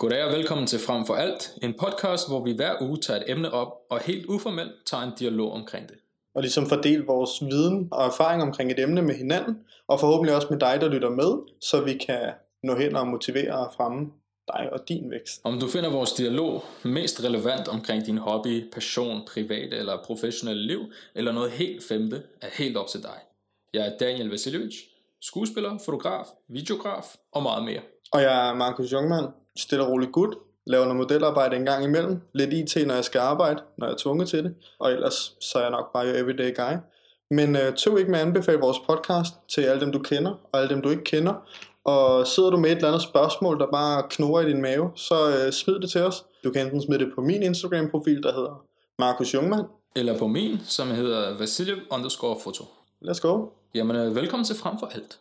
Goddag og velkommen til Frem for Alt, en podcast, hvor vi hver uge tager et emne op og helt uformelt tager en dialog omkring det. og ligesom fordele vores viden og erfaring omkring et emne med hinanden, og forhåbentlig også med dig, der lytter med, så vi kan nå hen og motivere og fremme dig og din vækst. Om du finder vores dialog mest relevant omkring din hobby, passion, private eller professionelle liv, eller noget helt femte, er helt op til dig. Jeg er Daniel Vasiljevic, skuespiller, fotograf, videograf og meget mere. Og jeg er Markus Jungmann, stille og rolig gut, laver noget modelarbejde en gang imellem, lidt IT, når jeg skal arbejde, når jeg er tvunget til det, og ellers så er jeg nok bare your everyday guy. Men øh, tøv ikke med at anbefale vores podcast til alle dem, du kender, og alle dem, du ikke kender. Og sidder du med et eller andet spørgsmål, der bare knurrer i din mave, så øh, smid det til os. Du kan enten smide det på min Instagram-profil, der hedder Markus Jungmann. Eller på min, som hedder Vasiljev underscore foto. Let's go. Jamen, øh, velkommen til Frem for Alt.